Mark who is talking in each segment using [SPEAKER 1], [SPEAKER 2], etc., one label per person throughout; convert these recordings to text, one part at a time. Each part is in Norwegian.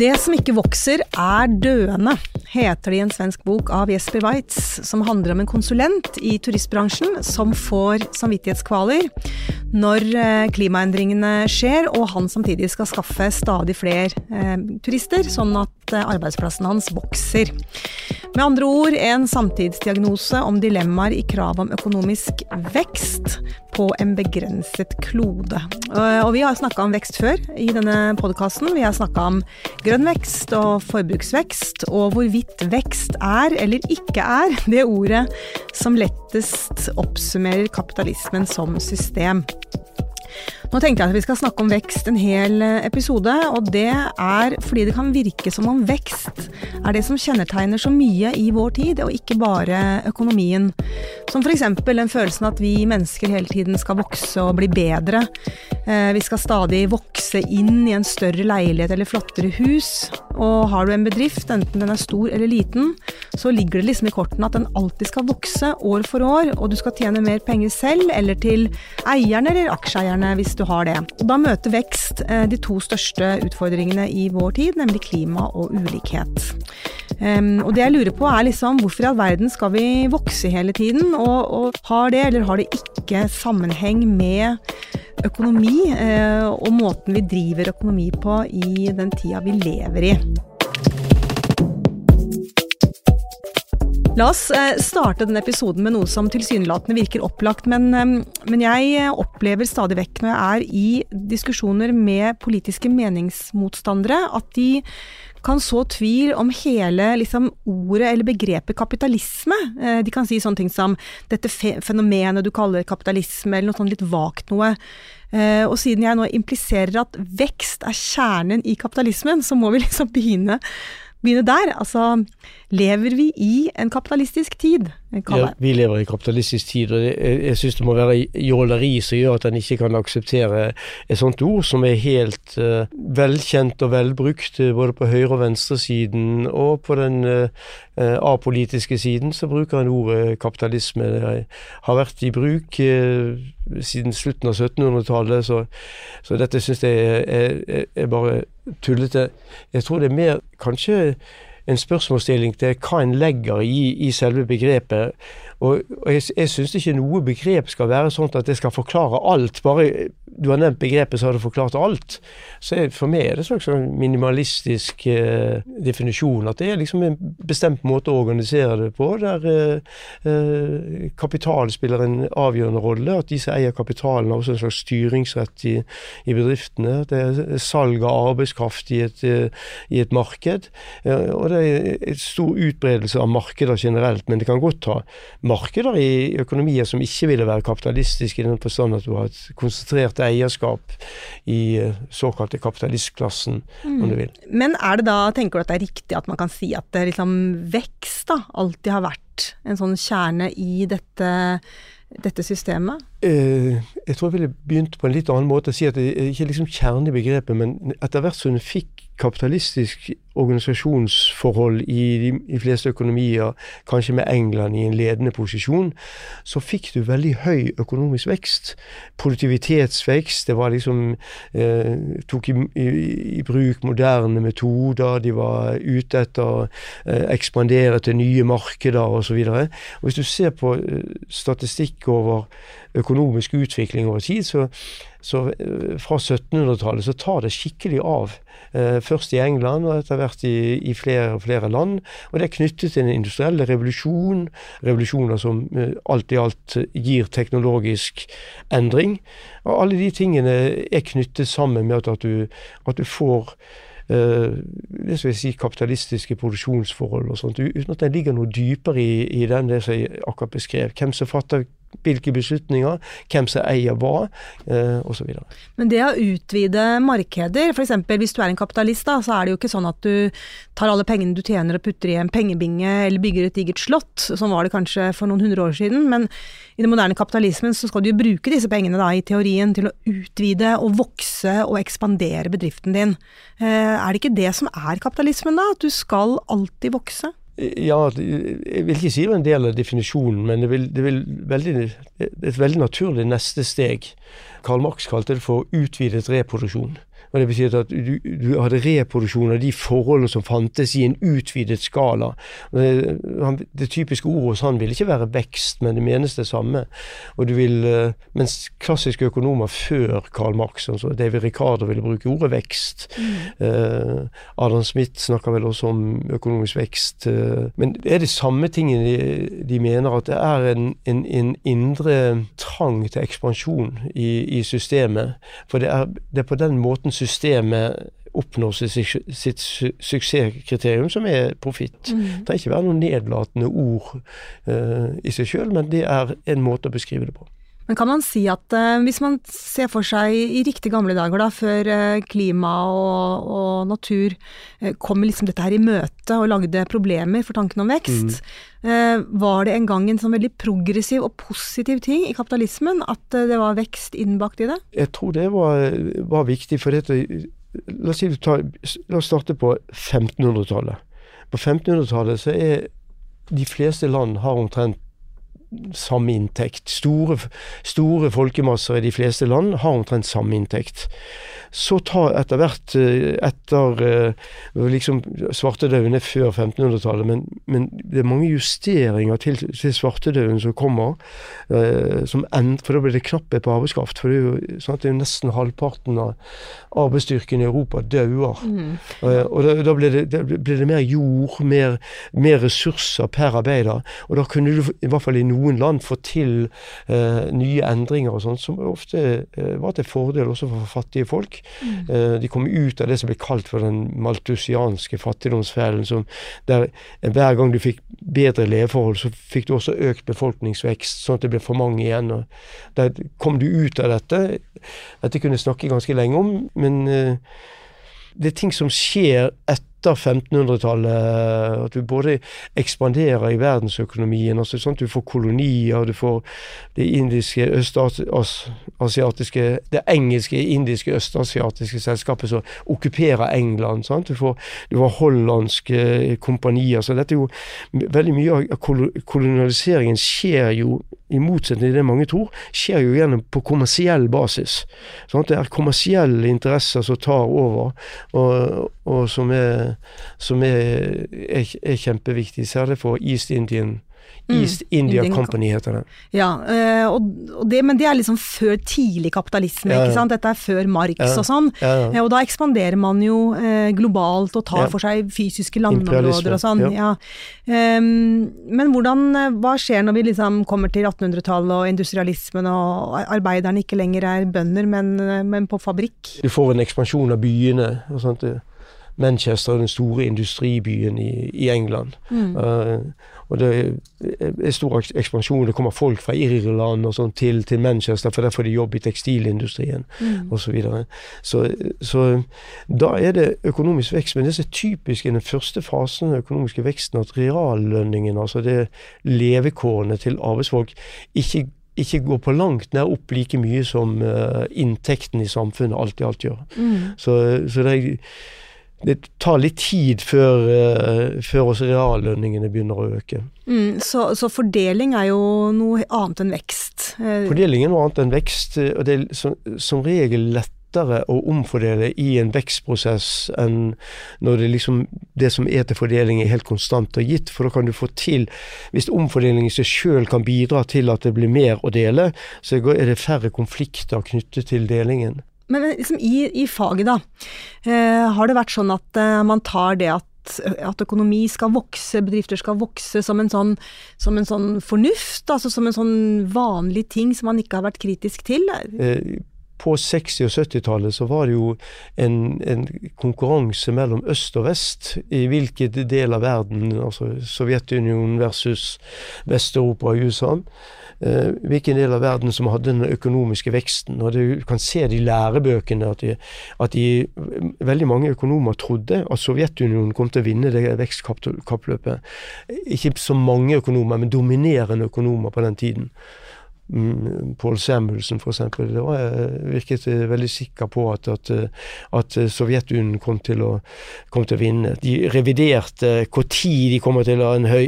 [SPEAKER 1] Det som ikke vokser, er døende, heter det i en svensk bok av Jesper Weitz, som handler om en konsulent i turistbransjen som får samvittighetskvaler når eh, klimaendringene skjer, og han samtidig skal skaffe stadig flere eh, turister, sånn at eh, arbeidsplassen hans vokser. Med andre ord en samtidsdiagnose om dilemmaer i krav om økonomisk vekst på en begrenset klode. Og vi har snakka om vekst før i denne podkasten. Vi har snakka om grønn vekst og forbruksvekst, og hvorvidt vekst er eller ikke er det ordet som lettest oppsummerer kapitalismen som system. Nå tenkte jeg at vi skal snakke om vekst en hel episode, og det er fordi det kan virke som om vekst er det som kjennetegner så mye i vår tid, og ikke bare økonomien. Som f.eks. den følelsen at vi mennesker hele tiden skal vokse og bli bedre. Vi skal stadig vokse inn i en større leilighet eller flottere hus. Og har du en bedrift, enten den er stor eller liten, så ligger det liksom i kortene at den alltid skal vokse år for år, og du skal tjene mer penger selv, eller til eierne eller aksjeeierne hvis du har det. Og da møter vekst de to største utfordringene i vår tid, nemlig klima og ulikhet. Um, og det jeg lurer på er liksom hvorfor i all verden skal vi vokse hele tiden, og, og har det eller har det ikke sammenheng med økonomi uh, og måten vi driver økonomi på i den tida vi lever i? La oss starte denne episoden med noe som tilsynelatende virker opplagt, men, men, jeg opplever stadig vekk når jeg er i diskusjoner med politiske meningsmotstandere, at de kan så tvil om hele liksom, ordet eller begrepet kapitalisme. De kan si sånne ting som 'dette fenomenet du kaller kapitalisme', eller noe sånt litt vagt noe. Og siden jeg nå impliserer at vekst er kjernen i kapitalismen, så må vi liksom begynne begynne der. Altså, lever vi i en kapitalistisk tid?
[SPEAKER 2] Ja, vi lever i kapitalistisk tid, og jeg, jeg syns det må være jåleri som gjør at en ikke kan akseptere et sånt ord som er helt uh, velkjent og velbrukt både på høyre- og venstresiden, og på den uh, apolitiske siden så bruker en ordet kapitalisme. Det har vært i bruk uh, siden slutten av 1700-tallet, så, så, dette syns jeg er, er, er bare tullete. Jeg tror det er mer kanskje en spørsmålsstilling til hva en legger i, i selve begrepet. Og, og jeg, jeg syns ikke noe begrep skal være sånn at det skal forklare alt. Bare du har nevnt begrepet, så har du forklart alt. Så For meg er det en slags sånn minimalistisk eh, definisjon. At det er liksom en bestemt måte å organisere det på, der eh, kapital spiller en avgjørende rolle. At de som eier kapitalen, har også en slags styringsrett i, i bedriftene. Det er salg av arbeidskraft i et, i et marked. Eh, og det er et stor utbredelse av markeder generelt, men det kan godt ha markeder i økonomier som ikke ville være kapitalistiske, i den forstand at du har et konsentrert eierskap i såkalte kapitalistklassen, mm. om du vil.
[SPEAKER 1] Men er det da, tenker du at det er riktig at man kan si at det liksom vekst da, alltid har vært en sånn kjerne i dette, dette systemet?
[SPEAKER 2] Eh, jeg tror jeg ville begynt på en litt annen måte å si at det er ikke liksom kjernen i begrepet, men etter hvert som hun fikk kapitalistisk organisasjonsforhold i de i fleste økonomier, kanskje med England i en ledende posisjon, så fikk du veldig høy økonomisk vekst. Produktivitetsvekst. Det var liksom eh, Tok i, i, i, bruk moderne metoder. De var ute etter å eh, ekspandere til nye markeder osv. Hvis du ser på eh, statistikk over økonomisk utvikling over tid, så, så fra 1700-tallet så tar det skikkelig av. Først i England og etter hvert i, i flere flere land. Og det er knyttet til den industrielle revolusjon, revolusjoner som alt i alt gir teknologisk endring. Og alle de tingene er knyttet sammen med at du, at du får Eh, det skal jeg si, kapitalistiske produksjonsforhold og sånt, uten at det ligger noe dypere i, i den det som jeg akkurat beskrev. Hvem som fatter hvilke beslutninger, hvem som eier hva, eh, osv.
[SPEAKER 1] Men det å utvide markeder, f.eks. hvis du er en kapitalist, da, så er det jo ikke sånn at du tar alle pengene du tjener og putter i en pengebinge eller bygger et digert slott, sånn var det kanskje for noen hundre år siden. Men i den moderne kapitalismen så skal du jo bruke disse pengene da, i teorien til å utvide og vokse og ekspandere bedriften din. Eh, er det ikke det som er kapitalismen, da? At du skal alltid vokse?
[SPEAKER 2] Ja, jeg vil ikke si det var en del av definisjonen, men det, vil, det, vil veldig, et veldig naturlig neste steg. Karl Marx kalte det for utvidet reproduksjon. Og det betyr at du, du hadde reproduksjon av de forholdene som fantes i en utvidet skala. Det, det typiske ordet hos han vil ikke være vekst, men det menes det samme. Og du vil, eh, mens klassiske økonomer før Karl Marx, altså David Ricardo, ville bruke ordet vekst. Mm. Eh, Adam Smith snakker vel også om økonomisk vekst. Eh, men det er de samme tingene de, de mener, at det er en, en, en indre trang til ekspansjon i, i systemet. For det er, det er på den måten systemet oppnår sitt, sitt suksesskriterium, som er profitt. Mm. Det trenger ikke være noen nedlatende ord uh, i seg sjøl, men det er en måte å beskrive det på.
[SPEAKER 1] Men kan man si at uh, hvis man ser for seg i riktig gamle dager, da, før uh, klima og, og natur uh, kom liksom dette her i møte og lagde problemer for tanken om vekst, mm. var det en gang en sånn veldig progressiv og positiv ting i kapitalismen at det var vekst innbakt i det?
[SPEAKER 2] Jeg tror det var, var viktig, for dette La oss, si tar, la oss starte på 1500-tallet. På 1500-tallet så er de fleste land har omtrent samme inntekt. Store, store folkemasser i de fleste land har omtrent samme inntekt. Så tar etter hvert, eh, etter eh, liksom svartedauden er før 1500-tallet, men, men, det er mange justeringer til, til svartedauden som kommer. Eh, som end, for da blir det knapphet på arbeidskraft. For det er jo, sånn det er nesten halvparten av arbeidsstyrken i Europa dauer. Mm. Og da, da blir, det, da, det, mer jord, mer, mer ressurser per arbeider. Og da kunne du, i hvert fall i noen land, få til nye endringer og sånn, som ofte var til fordel også for fattige folk. Mm. de kom ut av det som ble kalt for den maltusianske fattigdomsfellen. Som der hver gang du fikk bedre leveforhold, så fikk du også økt befolkningsvekst, sånn at det ble for mange igjen. og Der kom du ut av dette. Dette kunne jeg snakke ganske lenge om, men uh, det er ting som skjer etter etter 1500-tallet. At du både ekspanderer i verdensøkonomien, altså sånn at du får kolonier, du får det indiske, østasiatiske Det engelske, indiske, østasiatiske selskapet som okkuperer England. Sant? Du får, du får hollandske kompanier. Så dette er jo Veldig mye av kolonialiseringen skjer jo, i motsetning til det mange tror, skjer jo gjennom på kommersiell basis. Sant? Det er kommersielle interesser som tar over, og, og som er som er, er, er kjempeviktig, særlig for East Indian Mm. East India Indian Company heter det.
[SPEAKER 1] Ja, eh, det, men det er liksom før tidlig kapitalisme, ja, ja. ikke sant. Dette er før Marx ja, og sånn. Eh, og da ekspanderer man jo eh, globalt og tar for seg fysiske landområder og sånn. Men hvordan, hva skjer når vi liksom kommer til 1800-tallet og industrialismen og arbeiderne ikke lenger er bønder, men, men på fabrikk?
[SPEAKER 2] Du får en ekspansjon av byene og sånt. Manchester, den store industribyen i, i England. Mm. Uh, og det er stor ekspansjon. Det kommer folk fra Irland og sånn til, til, Manchester, for der får de jobb i tekstilindustrien mm. osv. Så, videre. så Så da er det økonomisk vekst. Men det som er typisk i den første fasen av den økonomiske veksten, at reallønningen, altså det levekårene til arbeidsfolk, ikke ikke går på langt nær opp like mye som uh, inntekten i samfunnet alt i alt gjør. Mm. Så, så det er det tar litt tid før, uh, før også reallønningene begynner å øke.
[SPEAKER 1] Mm, så, så, fordeling er jo noe annet enn vekst?
[SPEAKER 2] Uh, fordeling er noe annet enn vekst, og det er som, som regel lettere å omfordele i en vekstprosess enn når det liksom det som er til fordeling er helt konstant og gitt. For da kan du få til Hvis omfordeling i seg sjøl kan bidra til at det blir mer å dele, så er det færre konflikter knyttet til delingen.
[SPEAKER 1] Men liksom i, i faget, da. Eh, har det vært sånn at eh, man tar det at at økonomi skal vokse, bedrifter skal vokse som en sånn, som en sånn fornuft, altså som en sånn vanlig ting som man ikke har vært kritisk til?
[SPEAKER 2] Eh, på 60- og 70-tallet så var det jo en, en, konkurranse mellom øst og vest i hvilken del av verden, altså Sovjetunionen versus Vest-Europa og USA, eh, hvilken del av verden som hadde den økonomiske veksten. Og Du kan se det i lærebøkene at, de, at de, veldig mange økonomer trodde at Sovjetunionen kom til å vinne det vekstkappløpet. Ikke så mange økonomer, men dominerende økonomer på den tiden. Mm, Paul Samuelsen f.eks. Jeg virket veldig sikker på at, at, at Sovjetunionen kom til, å, kom til å vinne. De reviderte når de kommer til å ha en høy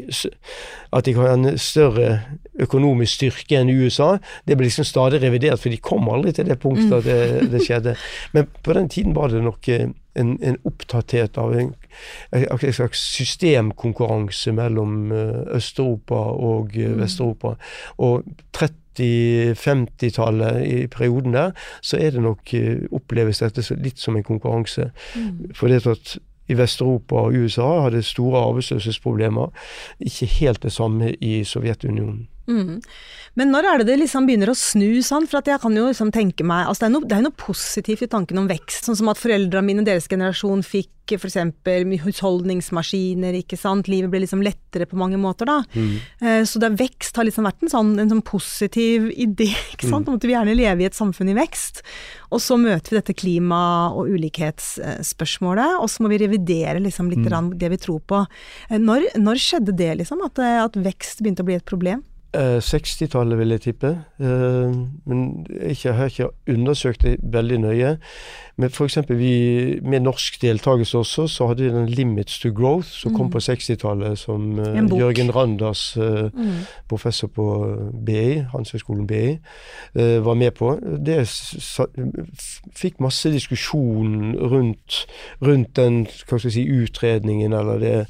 [SPEAKER 2] At de kan ha en større økonomisk styrke enn USA. Det ble liksom stadig revidert, for de kom aldri til det punktet at det, det skjedde. Men på den tiden var det nok en, en opptatthet av en, en slags systemkonkurranse mellom Øst-Europa og Vest-Europa. Og 30 40-50-tallet, i perioden der, så er det nok eh, oppleves dette litt som en konkurranse. Mm. For det at i Vest-Europa og USA hadde store arbeidsløshetsproblemer. Ikke helt det samme i Sovjetunionen. Mm.
[SPEAKER 1] Men når er det det liksom begynner å snu sånn? For jeg kan jo liksom tenke meg altså Det er noe, det er noe positivt i tanken om vekst. Sånn som at foreldrene mine, deres generasjon, fikk f.eks. husholdningsmaskiner, ikke sant. Livet ble liksom lettere på mange måter, da. Mm. Eh, så det vekst har liksom vært en sånn, en sånn positiv idé, ikke sant. Mm. At vi gjerne leve i et samfunn i vekst. Og så møter vi dette klima- og ulikhetsspørsmålet, og så må vi revidere liksom litt mm. det vi tror på. Eh, når, når skjedde det, liksom? At, eh, at vekst begynte å bli et problem?
[SPEAKER 2] 60-tallet, vil jeg tippe. Men jeg har ikke undersøkt det veldig nøye. Men f.eks. med norsk deltakelse også, så hadde vi den 'Limits to Growth', som mm. kom på 60-tallet, som uh, Jørgen Randers, mm. professor på BI, Handelshøyskolen BI, var med på. Det fikk masse diskusjon rundt, rundt den si, utredningen, eller det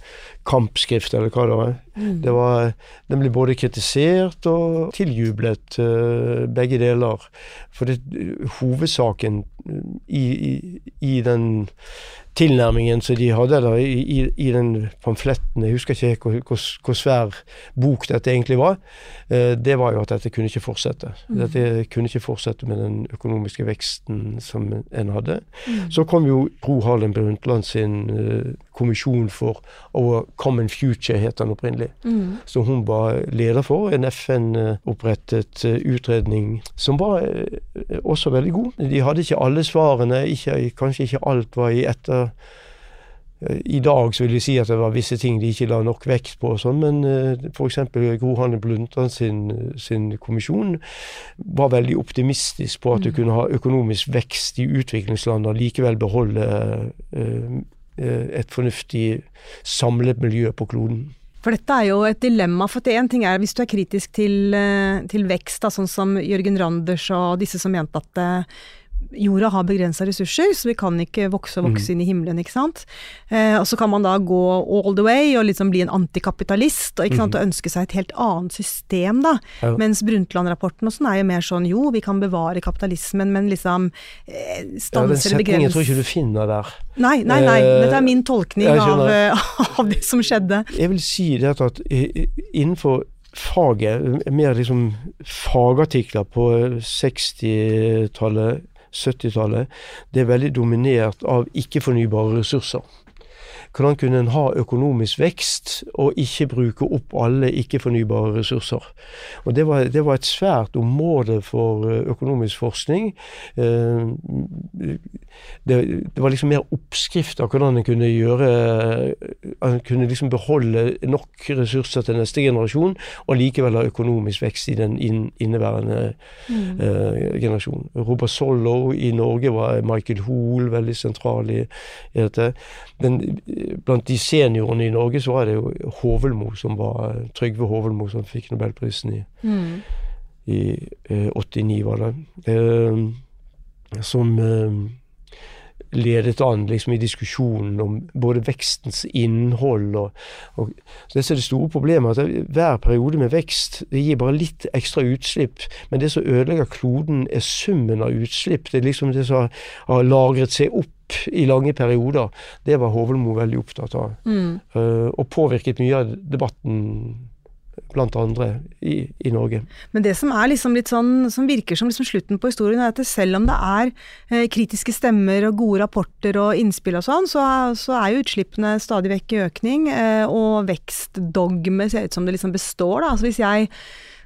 [SPEAKER 2] kampskrift, eller hva det var. Mm. Det var den ble både kritisert og tiljublet, begge deler. For det, hovedsaken i, i, i den tilnærmingen som de hadde eller i, i, den pamfletten. Jeg husker ikke hvor, hvor, svær bok dette egentlig var. Eh, det var jo at dette kunne ikke fortsette. Mm. Dette kunne ikke fortsette med den økonomiske veksten som en hadde. Mm. Så kom jo Gro Harlem Brundtland sin uh, kommisjon for Our Common Future, het den opprinnelig. Mm. Så hun var leder for en FN-opprettet uh, utredning som var også veldig god. De hadde ikke alle svarene, ikke, kanskje ikke alt var i etter i dag så vil jeg si at det var visse ting de ikke la nok vekt på, og sånn, men uh, f.eks. Gro Hanne Blundtland sin, sin, kommisjon var veldig optimistisk på at du mm. kunne ha økonomisk vekst i utviklingsland og likevel beholde uh, et fornuftig samlet miljø på kloden.
[SPEAKER 1] For dette er jo et dilemma. For en ting er hvis du er kritisk til, til vekst, da, sånn som Jørgen Randers og disse som mente at jorda har begrensa ressurser, så vi kan ikke vokse og vokse mm. inn i himmelen, ikke sant. Eh, og så kan man da gå all the way og liksom bli en antikapitalist og, mm. og ønske seg et helt annet system, da. Ja. Mens Brundtland-rapporten og sånn er jo mer sånn jo, vi kan bevare kapitalismen, men liksom eh, stanse eller begrense
[SPEAKER 2] Den setningen tror jeg ikke du finner der.
[SPEAKER 1] Nei, nei, nei. Eh, Dette er min tolkning av, av, det som skjedde.
[SPEAKER 2] Jeg vil si det at innenfor faget, mer liksom fagartikler på 60-tallet 70-tallet, det er veldig dominert av ikke-fornybare ressurser. Hvordan kunne en ha økonomisk vekst og ikke bruke opp alle ikke-fornybare ressurser? Og det var, det var, et svært område for eh, økonomisk forskning. Eh, det, det var liksom mer oppskrift av hvordan en kunne gjøre En kunne liksom beholde nok ressurser til neste generasjon, og likevel ha økonomisk vekst i den inneværende mm. uh, generasjon. Robert Sollow i Norge var Michael Hoel veldig sentral i, i dette. Men blant de seniorene i Norge så var det jo Hovelmo som var Trygve Hovelmo som fikk nobelprisen i, mm. i eh, 89, var det. Eh, som ledet an liksom, i diskusjonen om både vekstens innhold og, og så Det som er det store problemet, at hver periode med vekst det gir bare litt ekstra utslipp. Men det som ødelegger kloden, er summen av utslipp. Det er liksom det som har lagret seg opp i lange perioder. Det var Hovelmo veldig opptatt av. Mm. Uh, og påvirket mye av debatten blant andre i, i, Norge.
[SPEAKER 1] Men det som er liksom litt sånn, som virker som liksom slutten på historien, er at selv om det er eh, kritiske stemmer og gode rapporter og innspill og sånn, så, så, er jo utslippene stadig vekk i økning. Eh, og vekstdogme ser ut som det liksom består. Da. Altså hvis jeg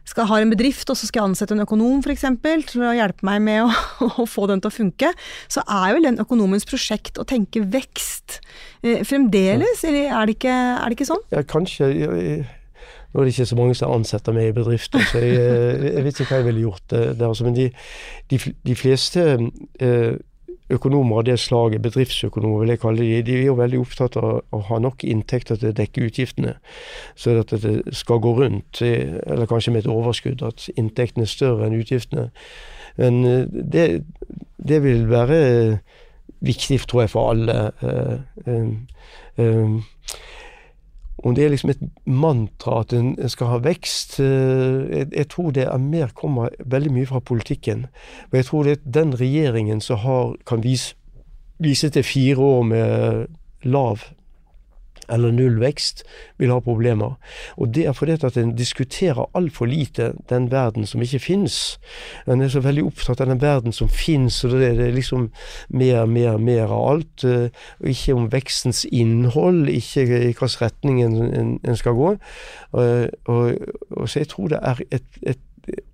[SPEAKER 1] skal ha en bedrift, og så skal jeg ansette en økonom f.eks. til å hjelpe meg med å, å, få den til å funke, så er jo den økonomens prosjekt å tenke vekst eh, fremdeles, eller er det, ikke, er det ikke sånn?
[SPEAKER 2] Ja, kanskje. Nå er det ikke så mange som ansetter meg i bedrifter, så jeg, eh, jeg vet ikke hva jeg ville gjort der. Altså. Men de, de, de fleste eh, økonomer av det slaget, bedriftsøkonomer vil jeg kalle de, de er jo veldig opptatt av å ha nok inntekter til å dekke utgiftene, så at det skal gå rundt, eller kanskje med et overskudd, at inntektene er større enn utgiftene. Men eh, det, det vil være viktig, tror jeg, for alle. Om det er liksom et mantra at en, skal ha vekst eh, jeg, jeg, tror det er mer kommer veldig mye fra politikken. Og jeg tror det er den regjeringen som har, kan vise, vise til fire år med lav eller nullvekst, vil ha problemer. Og det er fordi at en diskuterer altfor lite den verden som ikke finnes. En er så veldig opptatt av den verden som finnes, og det er liksom mer, mer, mer av alt. Eh, og ikke om vekstens innhold, ikke i hvilken retning en, en, skal gå. Og, og, og, så jeg tror det er et, et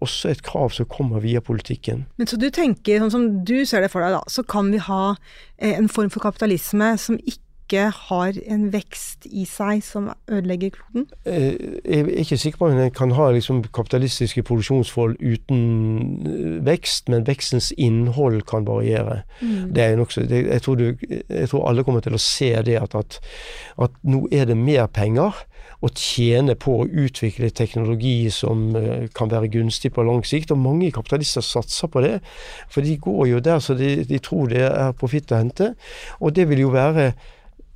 [SPEAKER 2] også et krav som kommer via politikken.
[SPEAKER 1] Men Så du tenker, sånn som du ser det for deg, da, så kan vi ha eh, en form for kapitalisme som ikke ikke har en vekst i seg som ødelegger kloden?
[SPEAKER 2] Eh, jeg er ikke sikker på om en kan ha liksom kapitalistiske produksjonsforhold uten eh, vekst, men vekstens innhold kan variere. Mm. Det er nok, jeg, tror du, jeg, tror alle kommer til å se det at, at, at nå er det mer penger å tjene på å utvikle teknologi som uh, kan være gunstig på lang sikt. Og mange kapitalister satser på det, for de går jo der så de, de tror det er profitt å hente. Og det vil jo være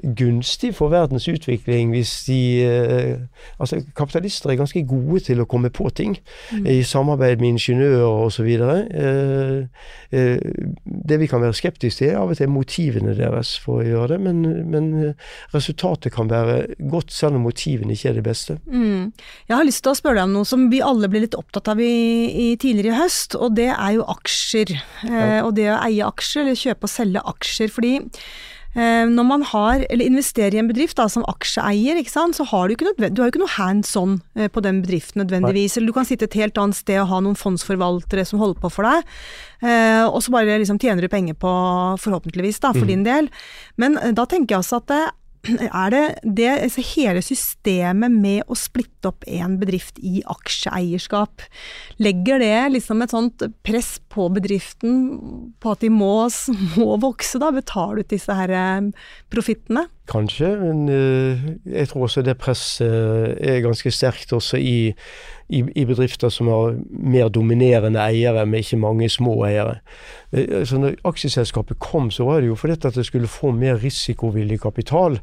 [SPEAKER 2] gunstig for verdens utvikling hvis de eh, Altså, kapitalister er ganske gode til å komme på ting mm. i samarbeid med ingeniører osv. Eh, eh, det vi kan være skeptiske til, er av og til motivene deres for å gjøre det, men, men resultatet kan være godt selv om motivene ikke er det beste.
[SPEAKER 1] Mm. Jeg har lyst til å spørre deg om noe som vi alle ble litt opptatt av i, i tidligere i høst, og det er jo aksjer. Ja. og det å eie aksjer, eller kjøpe og selge aksjer. fordi når man har, eller investerer i en bedrift da, som aksjeeier, så har du ikke du har jo ikke noe hands on eh, på den bedriften nødvendigvis. Eller du kan sitte et helt annet sted og ha noen fondsforvaltere som holder på for deg. Eh, og så bare liksom tjener du penger på, forhåpentligvis, da, for mm. din del. Men da tenker jeg altså at er det, det altså hele systemet med å splitte opp en bedrift i aksjeeierskap, legger det liksom et sånt press på bedriften på at de må, må vokse, da? Betale ut disse her eh, profittene?
[SPEAKER 2] Kanskje, men uh, jeg tror også det presset er ganske sterkt også i i, i, bedrifter som har mer dominerende eiere, med ikke mange små eiere. Eh, så når aksjeselskapet kom, så var det jo fordi at det skulle få mer risikovillig kapital.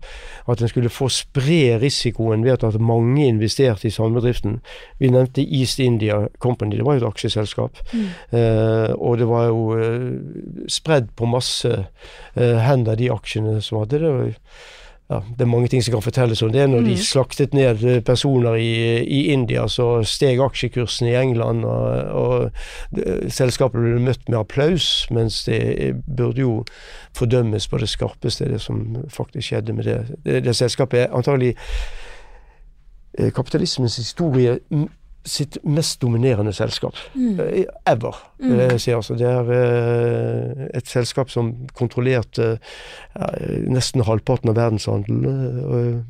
[SPEAKER 2] At en skulle få spre risikoen ved at mange investerte i samebedriften. Vi nevnte East India Company, det var jo et aksjeselskap. Mm. Eh, og det var jo eh, spredd på masse eh, hender, de aksjene som hadde det ja, det er mange ting som kan fortelles om det. Når mm. de slaktet ned eh, personer i, i, India, så steg aksjekursen i England, og, og selskapet ble møtt med applaus, mens det burde jo fordømmes på det skarpeste, det som faktisk skjedde med det. Det, det selskapet er antagelig eh, kapitalismens historie sitt mest dominerende selskap mm. Eh, ever. Mm. Si, altså, det er uh, et selskap som kontrollerte nesten halvparten av verdenshandelen.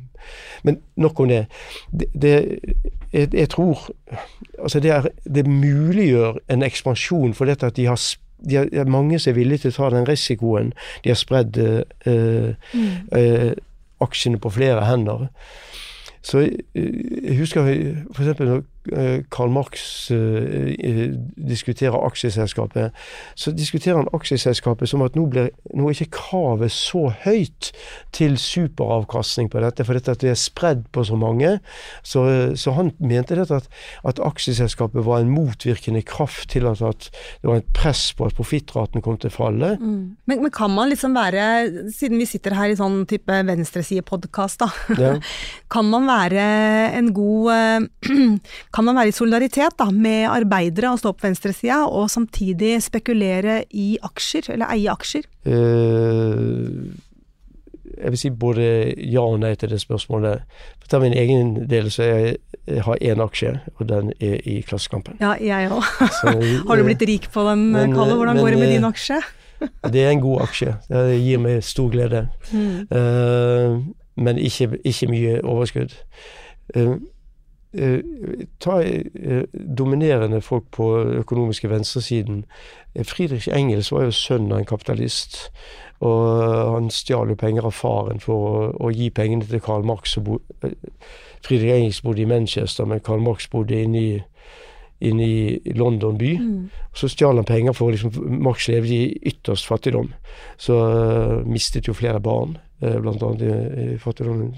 [SPEAKER 2] Men nok om det. det, det jeg, jeg, tror altså det, er, det muliggjør en ekspansjon for dette at de har de er mange som er villige til å ta den risikoen. De har spredd mm. aksjene på flere hender. Så jeg husker f.eks. når eh, Karl Marx uh, diskuterer aksjeselskapet, så diskuterer han aksjeselskapet som at nå, blir, nå er ikke kravet så høyt til superavkastning på dette, for dette det er spredd på så mange. Så, så han mente dette at, at, aksjeselskapet var en motvirkende kraft til at, at det var et press på at profittraten kom til å falle. Mm.
[SPEAKER 1] Men, men, kan man liksom være, siden vi sitter her i sånn type venstresidepodkast, da, ja. kan man være en god kan man være i solidaritet da, med arbeidere og stå på venstresida, og samtidig spekulere i aksjer, eller eie aksjer? Uh,
[SPEAKER 2] jeg vil si både ja og nei til det spørsmålet. For ta min egen del, så jeg, jeg har én aksje, og den er i Klassekampen.
[SPEAKER 1] Ja, jeg òg. har du blitt rik på den, men, Kalle? Hvordan men, går det med din aksje?
[SPEAKER 2] det er en god aksje. Det gir meg stor glede. Mm. Uh, men ikke, ikke, mye overskudd. Uh, Eh, ta eh, dominerende folk på økonomiske venstresiden. Eh, Friedrich Engels var jo sønn av en kapitalist. Og han stjal jo penger av faren for å, å gi pengene til Karl Marx. Bo, Friedrich Engels bodde i Manchester, men Karl Marx bodde inne i, inne i London by. Mm. Så stjal han penger for liksom, Marx levde i ytterst fattigdom. Så uh, mistet jo flere barn, uh, annet i, i fattigdom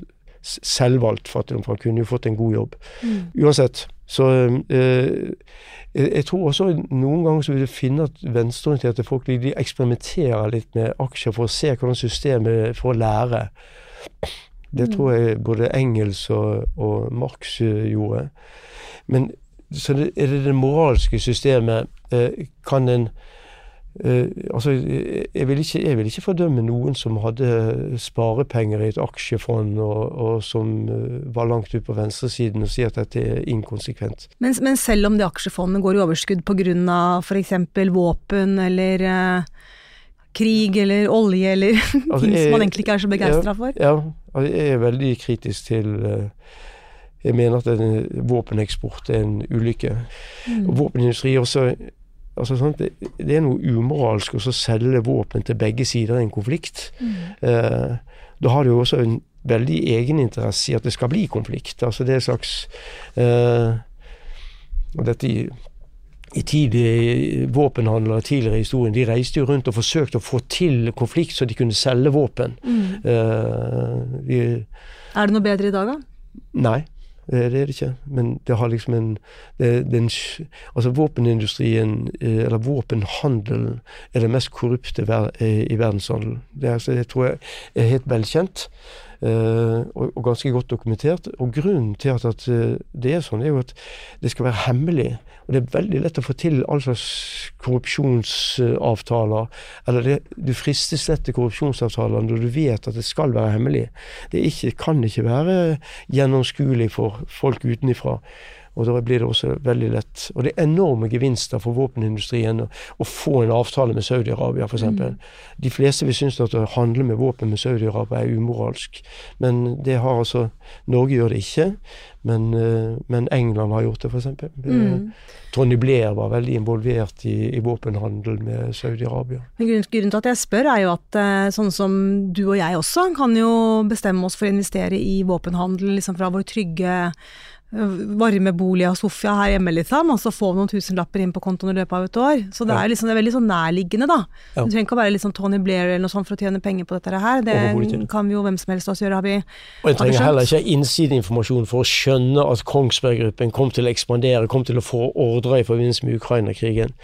[SPEAKER 2] selvvalgt fattigdom, for han kunne jo fått en god jobb. Mm. Uansett. Så eh, jeg tror også noen ganger så vil du finne at venstreorienterte folk de, eksperimenterer litt med aksjer for å se hvordan systemet for å lære. Det mm. tror jeg både Engels og, og Marx eh, gjorde. Men så det, er det det moralske systemet. Eh, kan en Uh, altså, jeg vil, ikke, jeg vil, ikke, fordømme noen som hadde sparepenger i et aksjefond, og, og som uh, var langt ute på venstresiden og si at dette er inkonsekvent.
[SPEAKER 1] Men, men selv om det aksjefondet går i overskudd pga. f.eks. våpen eller uh, krig eller olje eller altså, ting som man egentlig ikke er så begeistra
[SPEAKER 2] ja,
[SPEAKER 1] for?
[SPEAKER 2] Ja, altså, jeg er veldig kritisk til jeg mener at våpeneksport er en ulykke. Mm. Våpenindustri også Altså, det, det, er noe umoralsk å selge våpen til begge sider i en konflikt. Mm. Eh, da har du jo også en veldig egeninteresse i at det skal bli konflikt. Altså det er slags eh, Og dette i, i tidlig, våpenhandlere tidligere i historien, de reiste jo rundt og forsøkte å få til konflikt så de kunne selge våpen. Mm.
[SPEAKER 1] Eh, de, er det noe bedre i dag, da?
[SPEAKER 2] Nei. Det er det ikke. Men det har liksom en det, den, Altså våpenindustrien, eh, eller våpenhandelen, er det mest korrupte eh, i verdenshandelen. Det, altså, det tror jeg er helt velkjent. Uh, og, og, ganske godt dokumentert. Og grunnen til at, at, det er sånn, er jo at det skal være hemmelig. Og det er veldig lett å få til all slags korrupsjonsavtaler. Eller det, du fristes lett til korrupsjonsavtaler når du vet at det skal være hemmelig. Det ikke, kan ikke være gjennomskuelig for folk utenifra. Og da blir det også veldig lett. Og det er enorme gevinster for våpenindustrien å, få en avtale med Saudi-Arabia, f.eks. Mm. De fleste vil synes at å handle med våpen med Saudi-Arabia er umoralsk. Men det har altså Norge gjør det ikke. Men, eh, men England har gjort det, f.eks. Mm. Tony Blair var veldig involvert i, i våpenhandel med Saudi-Arabia.
[SPEAKER 1] Grunnen, grunnen til at jeg spør, er jo at eh, sånn som du og jeg også kan jo bestemme oss for å investere i våpenhandel liksom fra vår trygge varmebolig av Sofia her hjemme, liksom, og så få noen tusenlapper inn på kontoen i løpet av et år. Så det er, liksom, det er veldig sånn nærliggende, da. Ja. Du trenger ikke å være liksom Tony Blair eller noe sånt for å tjene penger på dette her. Det kan vi jo hvem som helst av oss gjøre, har vi
[SPEAKER 2] Og jeg trenger heller ikke innsideinformasjon for å skjønne at Kongsberg Gruppen kom til å ekspandere, kom til å få ordre i forbindelse med Ukraina-krigen.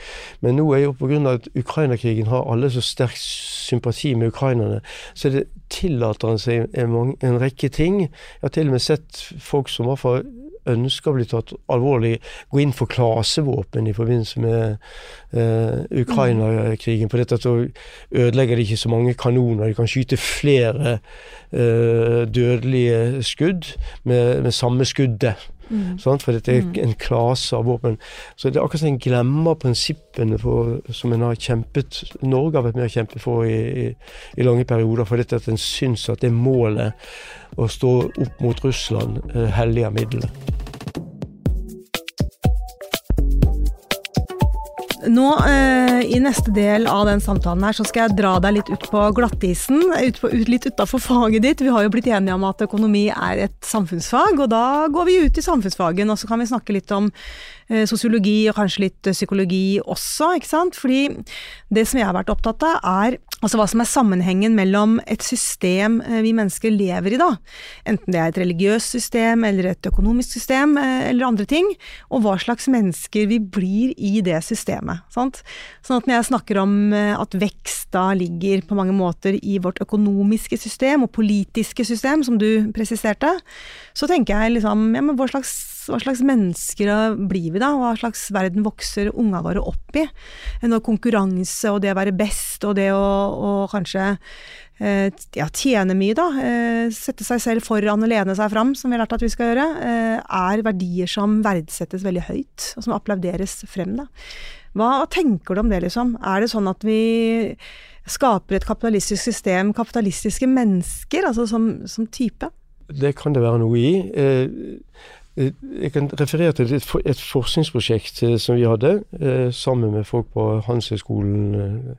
[SPEAKER 2] Men nå er jo pga. at Ukraina-krigen har alle så sterk sympati med ukrainerne, så det tillater han seg en, en rekke ting. Jeg har til og med sett folk som hvert fall ønsker å bli tatt alvorlig, gå inn for klasevåpen i forbindelse med uh, Ukraina-krigen. For dette så ødelegger de ikke så mange kanoner. De kan skyte flere uh, dødelige skudd med, med samme skuddet. Mm. For dette er mm. en klase av våpen. Så det er akkurat som en glemmer prinsippene for, som en har kjempet Norge har vært med å kjempe for i, i, i lange perioder, for dette at en syns at det målet å stå opp mot Russland eh, helliger middelet.
[SPEAKER 1] Nå, eh, I neste del av den samtalen her, så skal jeg dra deg litt ut på glattisen. Ut på, ut, litt utafor faget ditt. Vi har jo blitt enige om at økonomi er et samfunnsfag, og da går vi ut i samfunnsfagen. Og så kan vi snakke litt om sosiologi og kanskje litt psykologi også, ikke sant. Fordi det som jeg har vært opptatt av, er Altså hva som er sammenhengen mellom et system eh, vi mennesker lever i, da, enten det er et religiøst system eller et økonomisk system eh, eller andre ting, og hva slags mennesker vi blir i det systemet. Sant? Sånn at når jeg snakker om eh, at vekst da ligger på mange måter i vårt økonomiske system og politiske system, som du presiserte, så tenker jeg liksom ja, men hva slags hva slags mennesker blir vi da? Hva slags verden vokser unga våre opp i? Når konkurranse og det å være best og det å, å kanskje eh, ja, tjene mye, da, eh, sette seg selv foran og lene seg fram, som vi har lært at vi skal gjøre, eh, er verdier som verdsettes veldig høyt, og som applauderes frem. da. Hva tenker du om det, liksom? Er det sånn at vi skaper et kapitalistisk system, kapitalistiske mennesker, altså som, som type?
[SPEAKER 2] Det kan det være noe i. Eh, jeg kan referere til et, et forskningsprosjekt eh, som vi hadde eh, sammen med folk på Handelshøyskolen.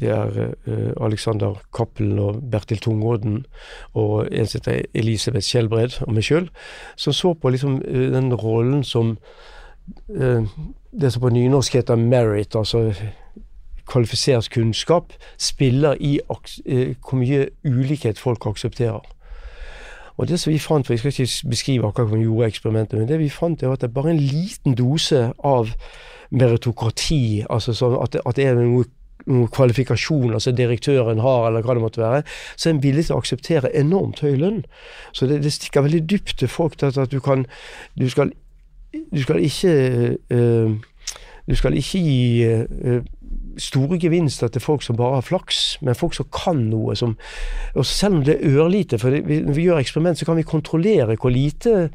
[SPEAKER 2] Det er Alexander Cappelen og Bertil Tungodden og en som heter Elisabeth Skjelbred og meg sjøl, som så på liksom den rollen som det som på nynorsk heter merit, altså kvalifisert kunnskap, spiller i hvor mye ulikhet folk aksepterer. Og det som vi fant, for Jeg skal ikke beskrive akkurat hva vi gjorde eksperimentet, men det vi fant er at det er bare en liten dose av meritokrati, altså sånn at, det, at det er noe noen kvalifikasjoner som direktøren har, eller hva det måtte være, så er en villig til å akseptere enormt høy lønn. Så det, det stikker veldig dypt til folk til at, du kan Du skal, du skal ikke uh, Du skal ikke gi uh, store gevinster til folk som bare har flaks, men folk som kan noe. Som, og selv om det er ørlite, for det, når vi gjør eksperiment, så kan vi kontrollere hvor lite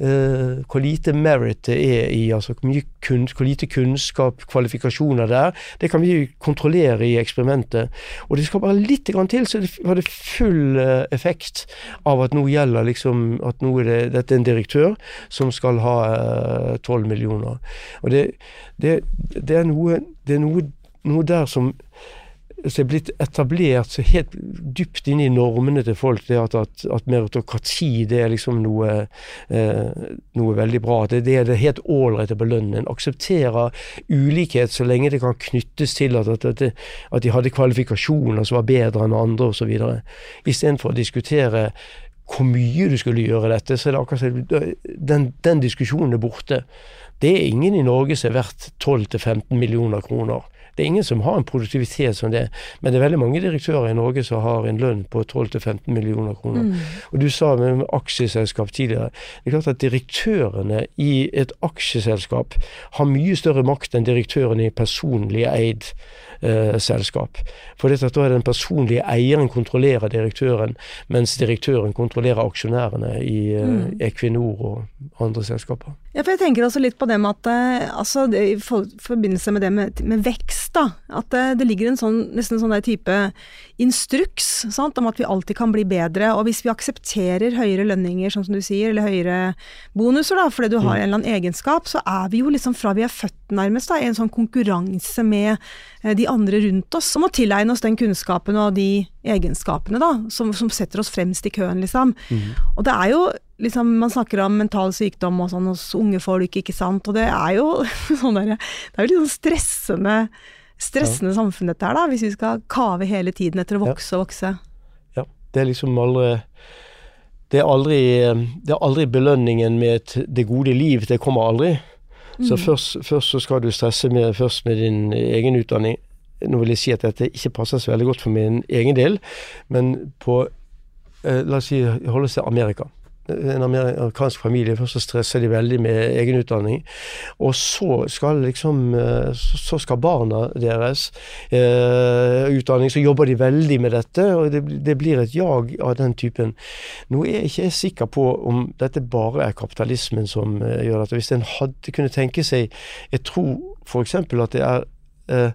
[SPEAKER 2] Uh, hvor lite merit det er i, altså hvor, kun, hvor, lite kunnskap, kvalifikasjoner det er. Det kan vi kontrollere i eksperimentet. Og det skal bare litt til, så har det full uh, effekt av at nå gjelder liksom at nå er det, dette er en direktør som skal ha eh, tolv uh, millioner. Og det, det, det, er noe, det er noe noe der som, som er blitt etablert så helt dypt inn i normene til folk, det at, at, at meritokrati det er liksom noe, eh, noe veldig bra. Det, det er det helt ålreite på lønnen. En aksepterer ulikhet så lenge det kan knyttes til at, at, at de hadde kvalifikasjoner som var bedre enn andre osv. Istedenfor å diskutere hvor mye du skulle gjøre dette, så er det akkurat som den, den diskusjonen er borte. Det er ingen i Norge som er verdt 12-15 millioner kroner. Det er ingen som har en produktivitet som det, men det er veldig mange direktører i Norge som har en lønn på 12-15 millioner kroner. Mm. Og Du sa med aksjeselskap tidligere. Det er klart at Direktørene i et aksjeselskap har mye større makt enn direktørene i personlig eid eh, selskap. For dette, da er den personlige eieren kontrollerer direktøren, mens direktøren kontrollerer aksjonærene i eh, mm. Equinor og andre selskaper.
[SPEAKER 1] Ja, for jeg tenker også litt på det med at altså, det, i forbindelse med det med, med vekst, da, at det, eh, det ligger en sånn, nesten en sånn der type instruks sant, om at vi alltid kan bli bedre. Og hvis vi aksepterer høyere lønninger, sånn som du sier, eller høyere bonuser, da, fordi du har mm. en eller annen egenskap, så er vi jo liksom fra vi er født nærmest da, i en sånn konkurranse med eh, de andre rundt oss, som må tilegne oss den kunnskapen og de egenskapene da, som, som setter oss fremst i køen, liksom. Mm. Og det er jo liksom, Man snakker om mental sykdom og sånn hos unge folk, ikke sant. Og det er jo sånn der, Det er jo litt sånn stressende, stressende ja. samfunn dette her, da. Hvis vi skal kave hele tiden etter å vokse og vokse.
[SPEAKER 2] Ja. Det er liksom aldri det er aldri, det er aldri belønningen med det gode liv. Det kommer aldri. Så mm. først, først, så skal du stresse med, først med din egen utdanning. Nå vil jeg si at dette ikke passer så veldig godt for min egen del, men på eh, La oss si holde oss til Amerika en amerikansk familie. Først så stresser de veldig med egen utdanning. Og så skal liksom eh, Så skal barna deres eh, utdanning. Så jobber de veldig med dette, og det, det, blir et jag av den typen. Nå er jeg ikke sikker på om dette bare er kapitalismen som eh, gjør dette. Hvis en hadde kunne tenke seg Jeg tror f.eks. at det er eh,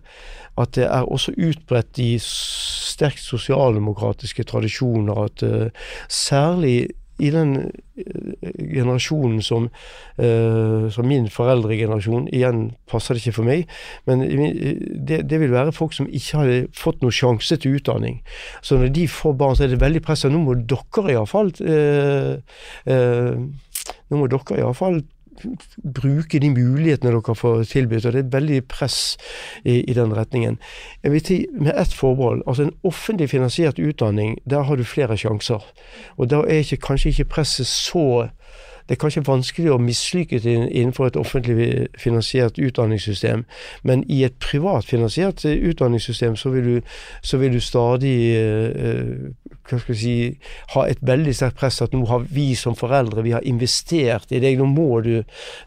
[SPEAKER 2] at det er også utbredt i sterkt sosialdemokratiske tradisjoner at uh, særlig i den eh, generasjonen som, uh, som min foreldregenerasjon Igjen passer det ikke for meg, men det, det, vil være folk som ikke hadde fått noen sjanse til utdanning. Så når de får barn, så er det veldig press. Nå må dere iallfall uh, uh, Nå må dere iallfall bruke de mulighetene dere får tilbudt. og Det er et veldig press i, i den retningen. Jeg vil si med ett forbehold. altså En offentlig finansiert utdanning, der har du flere sjanser. Og da er ikke, kanskje ikke presset så det er kanskje vanskelig å mislykkes innenfor et offentlig finansiert utdanningssystem, men i et privat finansiert utdanningssystem så vil du, så vil du stadig uh, hva skal si, ha et veldig sterkt press at nå har vi som foreldre vi har investert i deg, nå må du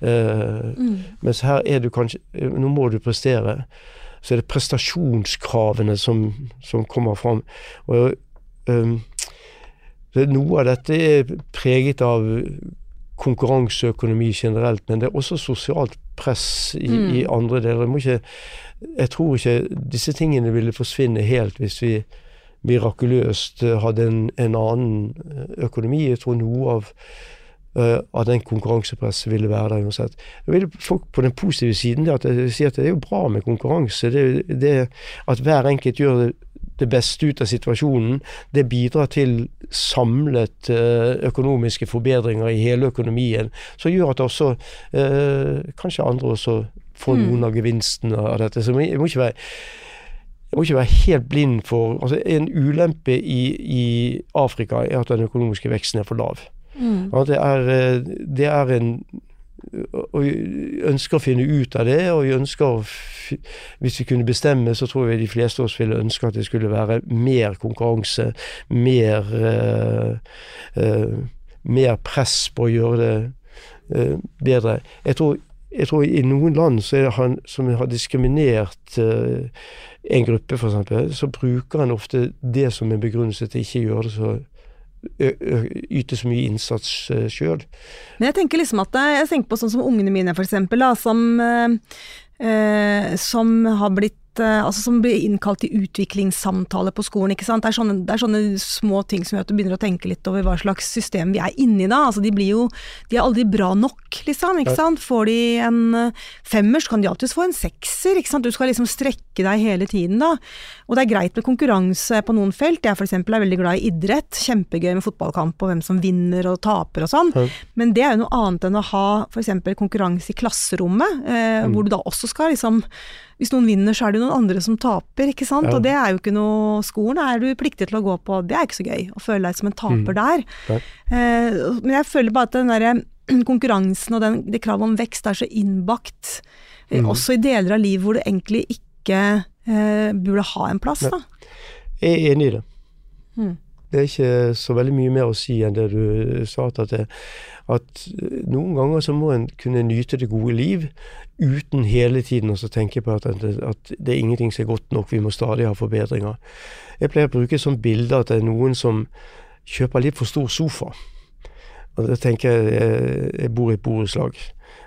[SPEAKER 2] mm. Mens her er du kanskje Nå må du prestere. Så er det prestasjonskravene som, som kommer fram. Og, um, noe av dette er preget av konkurranseøkonomi generelt, men det er også sosialt press i, mm. i andre deler. Jeg, jeg, tror ikke disse tingene ville forsvinne helt hvis vi mirakuløst hadde en, en annen eh, økonomi. Jeg tror noe av Uh, at den konkurransepresset ville være der uansett. Jeg vil folk på den positive siden at jeg sier at det er jo bra med konkurranse. Det, det At hver enkelt gjør det det beste ut av situasjonen. Det bidrar til samlet eh, økonomiske forbedringer i hele økonomien, som gjør at også eh, kanskje andre også får mm. noen av gevinstene av dette. Så jeg må ikke være jeg må ikke være helt blind for altså En ulempe i, i Afrika er at den økonomiske veksten er for lav. Mm. Det, er, eh, det er en og ønsker å finne ut av det. Og vi ønsker Hvis vi kunne bestemme, så tror jeg de fleste av oss ville ønske at det skulle være mer konkurranse, mer uh, uh, mer press på å gjøre det uh, bedre. Jeg tror, jeg tror, i noen land så er det han som har diskriminert en gruppe, f.eks., så bruker han ofte det som en begrunnelse til ikke å gjøre det så yte så mye innsats sjøl.
[SPEAKER 1] Men jeg tenker liksom at jeg tenker på sånn som ungene mine, eksempel, som, uh, som har blitt Eh, altså som blir innkalt til utviklingssamtale på skolen. ikke sant? Det er, sånne, det er, sånne, små ting som gjør at du begynner å tenke litt over hva slags system vi er inni da. Altså de blir jo De er aldri bra nok, liksom. ikke sant? Får de en eh, femmer, så kan de alltids få en sekser. ikke sant? Du skal liksom strekke deg hele tiden, da. Og det er greit med konkurranse på noen felt. Jeg eksempel er veldig glad i idrett. Kjempegøy med fotballkamp og hvem som vinner og taper og sånn. Men det er jo noe annet enn å ha f.eks. konkurranse i klasserommet, eh, mm. hvor du da også skal liksom hvis noen vinner, så er det noen andre som taper, ikke sant. Ja. Og det er jo ikke noe Skolen er du pliktig til å gå på, det er ikke så gøy. Å føle deg som en taper mm. der. Eh, men jeg føler bare at den derre konkurransen og den, det kravet om vekst er så innbakt, eh, mm. også i deler av livet hvor det egentlig ikke eh, burde ha en plass, da.
[SPEAKER 2] Jeg er enig i det. Mm. Det er ikke så veldig mye mer å si enn det du sa. At, det, at noen ganger så må en kunne nyte det gode liv uten hele tiden å tenke på at, at, det er ingenting som er godt nok, vi må stadig ha forbedringer. Jeg pleier å bruke et sånt bilde at det er noen som kjøper litt for stor sofa. Og da tenker Jeg jeg bor i et borettslag.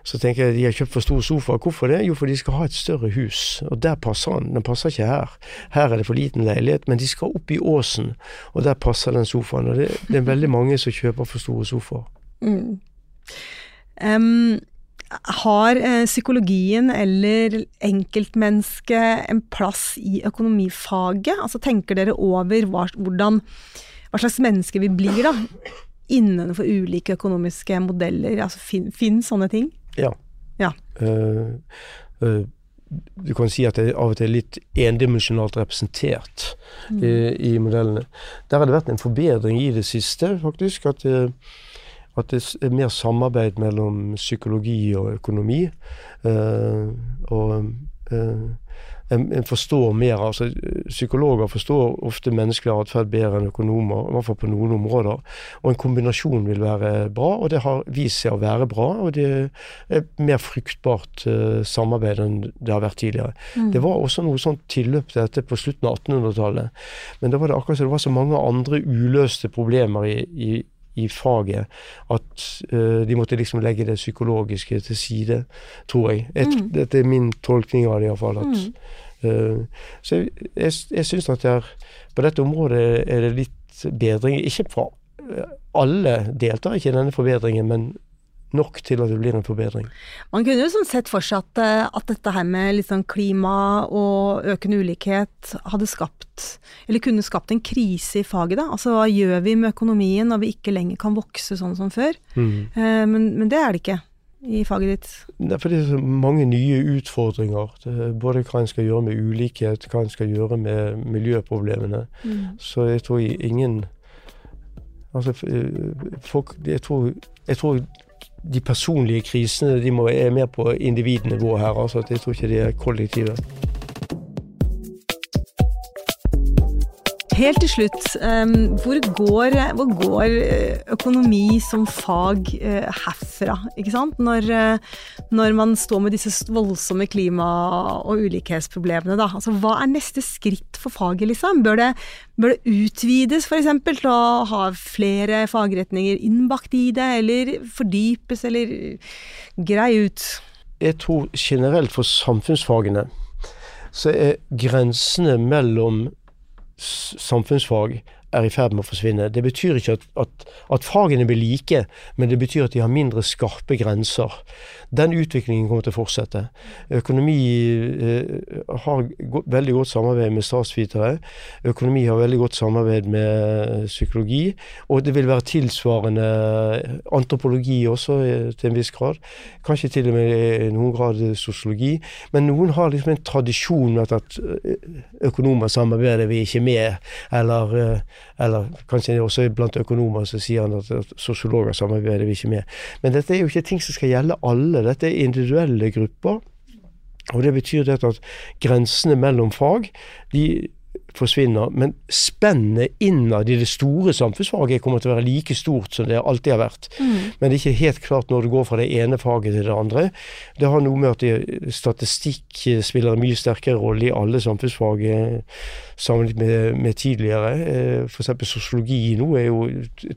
[SPEAKER 2] Så tenker jeg de har kjøpt for stor sofa. Hvorfor det? Jo, for de skal ha et større hus. Og der passer den. Den passer ikke her. Her er det for liten leilighet, men de skal opp i åsen, og der passer den sofaen. Og det, det er veldig mange som kjøper for store sofaer. Mm.
[SPEAKER 1] Um, har eh, psykologien eller enkeltmennesket en plass i økonomifaget? Altså Tenker dere over hva, hvordan, hva slags mennesker vi blir da, innenfor ulike økonomiske modeller? Altså Fins sånne ting?
[SPEAKER 2] Ja.
[SPEAKER 1] ja. Uh,
[SPEAKER 2] uh, du kan si at det av og til er litt endimensjonalt representert mm. i, i, modellene. Der har det vært en forbedring i det siste, faktisk. At uh, at det er mer samarbeid mellom psykologi og økonomi. Uh, og en, en, forstår mer. altså Psykologer forstår ofte menneskelig atferd bedre enn økonomer, i hvert fall på noen områder. Og en kombinasjon vil være bra, og det har vist seg å være bra. Og det er mer fruktbart uh, samarbeid enn det har vært tidligere. Mm. Det var også noe sånt tilløp til dette på slutten av 1800-tallet, men da var det akkurat som det var så mange andre uløste problemer i, i i faget at uh, de måtte liksom legge det psykologiske til side, tror jeg. Et, mm. Dette er min tolkning av det iallfall. Mm. Uh, så jeg, jeg, jeg syns at jeg, på dette området er det litt bedring. Ikke fra alle deltar ikke i denne forbedringen, men nok til at det blir en forbedring.
[SPEAKER 1] Man kunne jo sånn sett for seg at, eh, at, dette her med sånn klima og økende ulikhet hadde skapt, eller kunne skapt en krise i faget, da. Altså hva gjør vi med økonomien når vi ikke lenger kan vokse sånn som før? Mm. Eh, men, men, det er det ikke i faget ditt?
[SPEAKER 2] Det er fordi det er så mange nye utfordringer. både hva en skal gjøre med ulikhet, hva en skal gjøre med miljøproblemene. Mm. Så jeg tror ingen Altså, folk Jeg tror, jeg tror de personlige krisene de må, er mer på individnivå her. altså Jeg tror ikke de er kollektive.
[SPEAKER 1] Helt til slutt, hvor, går, hvor, går, eh, økonomi som fag uh, herfra? Ikke sant? Når, uh, når, man står med disse voldsomme klima- og ulikhetsproblemene, da. Altså, hva er neste skritt for faget, liksom? Bør det, bør det utvides, f.eks., til å ha flere fagretninger innbakt i det, eller fordypes, eller greie ut?
[SPEAKER 2] Jeg tror generelt for samfunnsfagene så er grensene mellom samfunnsfag er i ferd med å forsvinne. Det betyr ikke at, at, at, fagene blir like, men det betyr at de har mindre skarpe grenser. Den utviklingen kommer til å fortsette. Økonomi eh, har go veldig godt samarbeid med statsvitere. Økonomi har veldig godt samarbeid med psykologi. Og det vil være tilsvarende antropologi også, eh, til en viss grad. Kanskje til og med i noen grad sosiologi. Men noen har liksom en tradisjon med at eh, økonomer samarbeider vi ikke med, eller eh, eller kanskje også blant økonomer så sier han at, sosiologer samarbeider vi ikke med. Men dette er jo ikke ting som skal gjelde alle. Dette er individuelle grupper. Og det betyr det at grensene mellom fag de forsvinner. Men spennet innad i det store samfunnsfaget kommer til å være like stort som det alltid har vært. Mm. Men det er ikke helt klart når det går fra det ene faget til det andre. Det har noe med at statistikk spiller en mye sterkere rolle i alle samfunnsfag eh, sammenlignet med, med tidligere. Eh, F.eks. sosiologi nå er jo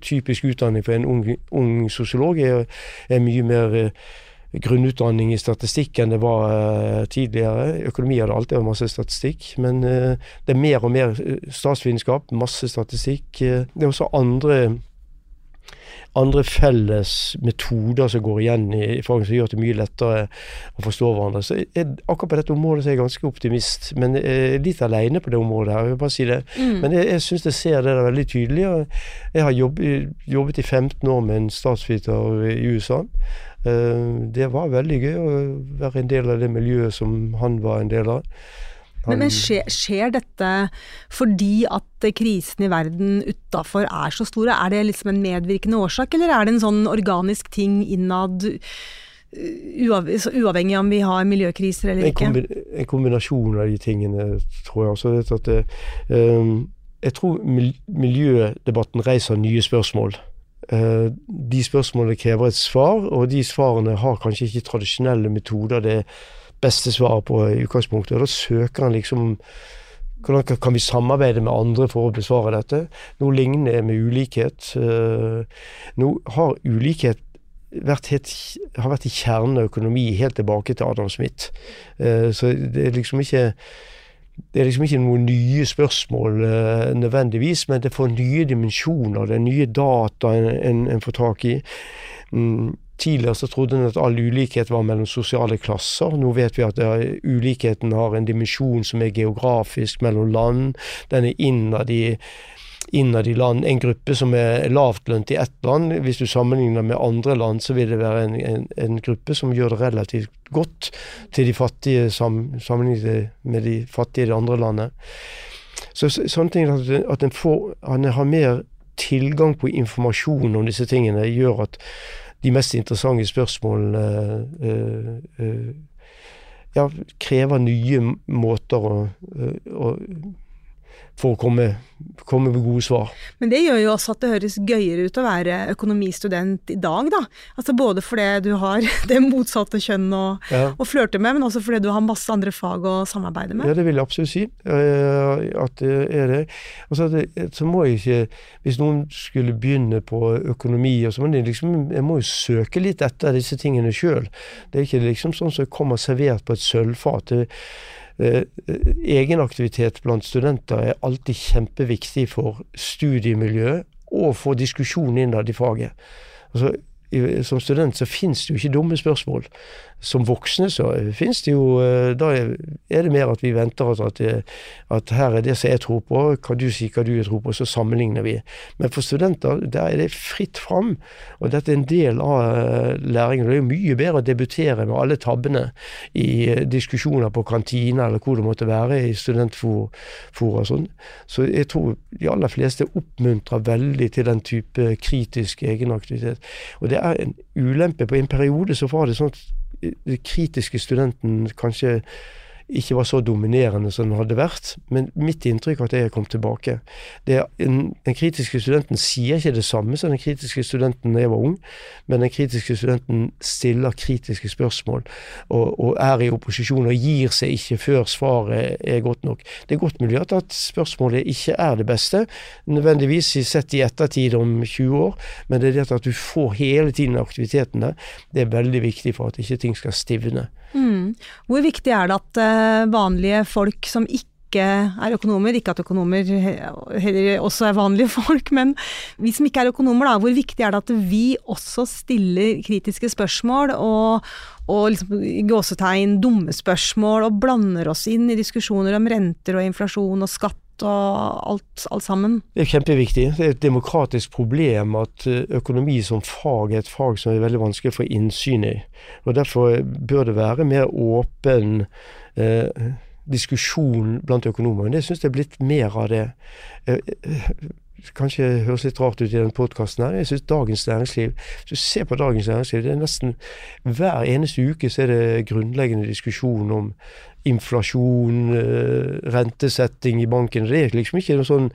[SPEAKER 2] typisk utdanning for en ung, ung sosiolog. Er, er mye mer eh, grunnutdanning i statistikk enn det var uh, tidligere. Økonomi hadde alltid vært masse statistikk, men uh, det er mer og mer eh, statsvitenskap, masse statistikk. Det er også andre, andre felles metoder som går igjen i, faget, som gjør det mye lettere å forstå hverandre. Så jeg, akkurat på dette området er jeg ganske optimist, men jeg er litt alene på det området her. jeg vil bare si det. Mm. Men jeg, jeg syns jeg ser det der veldig tydelig. Jeg har jobbet, jobbet i 15 år med en statsviter i USA. Eh, det var veldig gøy å være en del av det miljøet som han var en del av.
[SPEAKER 1] Men, men skjer, skjer, dette fordi at krisen i verden utafor er så store? Er det liksom en medvirkende årsak, eller er det en sånn organisk ting innad? uavhengig om vi har miljøkriser eller ikke?
[SPEAKER 2] En kombinasjon av de tingene, tror jeg. Det, um, jeg tror miljødebatten reiser nye spørsmål. Eh, de spørsmålene krever et svar, og de svarene har kanskje ikke tradisjonelle metoder det beste svaret på i utgangspunktet. og Da søker han liksom hvordan kan vi samarbeide med andre for å besvare dette? Noe lignende med ulikhet. Eh, nå har ulikhet vært helt, har vært i kjernen av økonomi helt tilbake til Adam Smith. Eh, så det er liksom ikke det er liksom ikke noen nye spørsmål uh, nødvendigvis, men det får nye dimensjoner. Det er nye data en, en, en får tak i. Mm, tidligere så trodde en at all ulikhet var mellom sosiale klasser. Nå vet vi at er, ulikheten har en dimensjon som er geografisk mellom land. Den er innad i innad i land en gruppe som er lavtlønt i ett land. Hvis du sammenligner med andre land, så vil det være en, en, en gruppe som gjør det relativt godt til de fattige sam, sammenlignet med de fattige i det andre landet. Så, sånne ting at, at en, får, en har mer tilgang på informasjon om disse tingene, gjør at de mest interessante spørsmålene øh, øh, ja, krever nye måter å, å for å komme, komme, med gode svar.
[SPEAKER 1] Men det gjør jo også at det høres gøyere ut å være økonomistudent i dag, da. Altså både fordi du har det motsatte kjønn å, ja. å flørte med, men også fordi du har masse andre fag å samarbeide med.
[SPEAKER 2] Ja, det vil jeg absolutt si uh, at det er det. Altså, det, så må jeg ikke Hvis noen skulle begynne på økonomi, og så må jeg liksom Jeg må jo søke litt etter disse tingene sjøl. Det er ikke liksom sånn som kommer servert på et sølvfat. Det, Eh, egenaktivitet blant studenter er alltid kjempeviktig for studiemiljø og for diskusjonen innad i faget. Altså, som student så finnes det jo ikke dumme spørsmål. Som voksne så finnes det jo eh, Da er det mer at vi venter at, at, at her er det som jeg tror på, kan du si hva du tror på, så sammenligner vi. Men for studenter der er det fritt fram, og dette er en del av eh, læringen. Det er jo mye bedre å debutere med alle tabbene i eh, diskusjoner på kantina eller hvor det måtte være i studentfora og sånn. Så jeg tror de aller fleste oppmuntrer veldig til den type kritisk egenaktivitet. Og det er en ulempe. På en periode så var det sånn at kritiske studenten kanskje ikke var så dominerende som den hadde vært. Men mitt inntrykk er at jeg kom tilbake. En, den kritiske studenten sier ikke det samme som den kritiske studenten da jeg var ung, men den kritiske studenten stiller kritiske spørsmål og, og, er i opposisjon og gir seg ikke før svaret er godt nok. Det er godt mulig at spørsmålet ikke er det beste, nødvendigvis sett i ettertid om 20 år, men det er det at du får hele tiden aktiviteten der, det er veldig viktig for at ikke ting skal stivne.
[SPEAKER 1] Mm. Hvor viktig er det at uh, vanlige folk som ikke er økonomer, ikke at økonomer heller også er vanlige folk, men vi som ikke er økonomer, da, hvor viktig er det at vi også stiller kritiske spørsmål og, og liksom, gåsetegn dumme spørsmål, og blander oss inn i diskusjoner om renter og inflasjon og skatt og alt, alt, sammen.
[SPEAKER 2] Det er kjempeviktig. Det er et demokratisk problem at eh, økonomi som fag er et fag som er veldig vanskelig å få innsyn i. Og Derfor bør det være mer åpen eh, diskusjon blant økonomer. Men jeg syns det er blitt mer av det. Eh, eh kanskje høres litt rart ut i den podkasten her. Jeg syns Dagens Næringsliv Hvis du ser på Dagens Næringsliv, det er nesten hver eneste uke så er det grunnleggende diskusjon om inflasjon, eh, rentesetting i banken. Det er liksom ikke noen sånn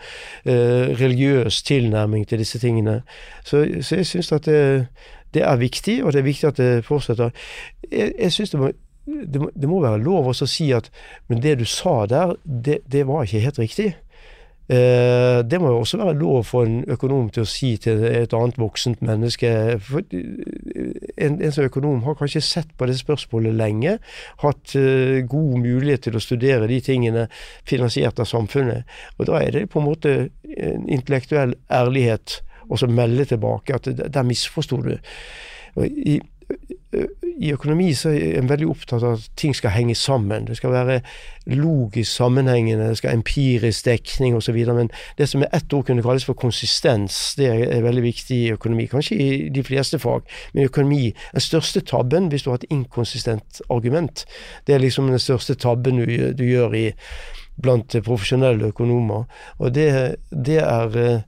[SPEAKER 2] eh, religiøs tilnærming til disse tingene. Så, så jeg syns at det, det, er viktig, og det er viktig at det fortsetter. Jeg, jeg synes det må, det, må, være lov å si at men det du sa der, det, det var ikke helt riktig. Eh, det må jo også være lov for en økonom til å si til et annet voksent menneske. For en, en som økonom har kanskje sett på det spørsmålet lenge, hatt uh, god mulighet til å studere de tingene finansiert av samfunnet. Og da er det på en måte en intellektuell ærlighet å melde tilbake at der misforsto du. I, i økonomi så er en veldig opptatt av at ting skal henge sammen. Det skal være logisk sammenhengende, det skal empirisk dekning osv. Men det som med ett ord kunne kalles for konsistens, det er veldig viktig i økonomi. Kanskje i de fleste fag, men i økonomi Den største tabben hvis du har et inkonsistent argument, det er liksom den største tabben du, du gjør i, blant profesjonelle økonomer. Og det, det er eh,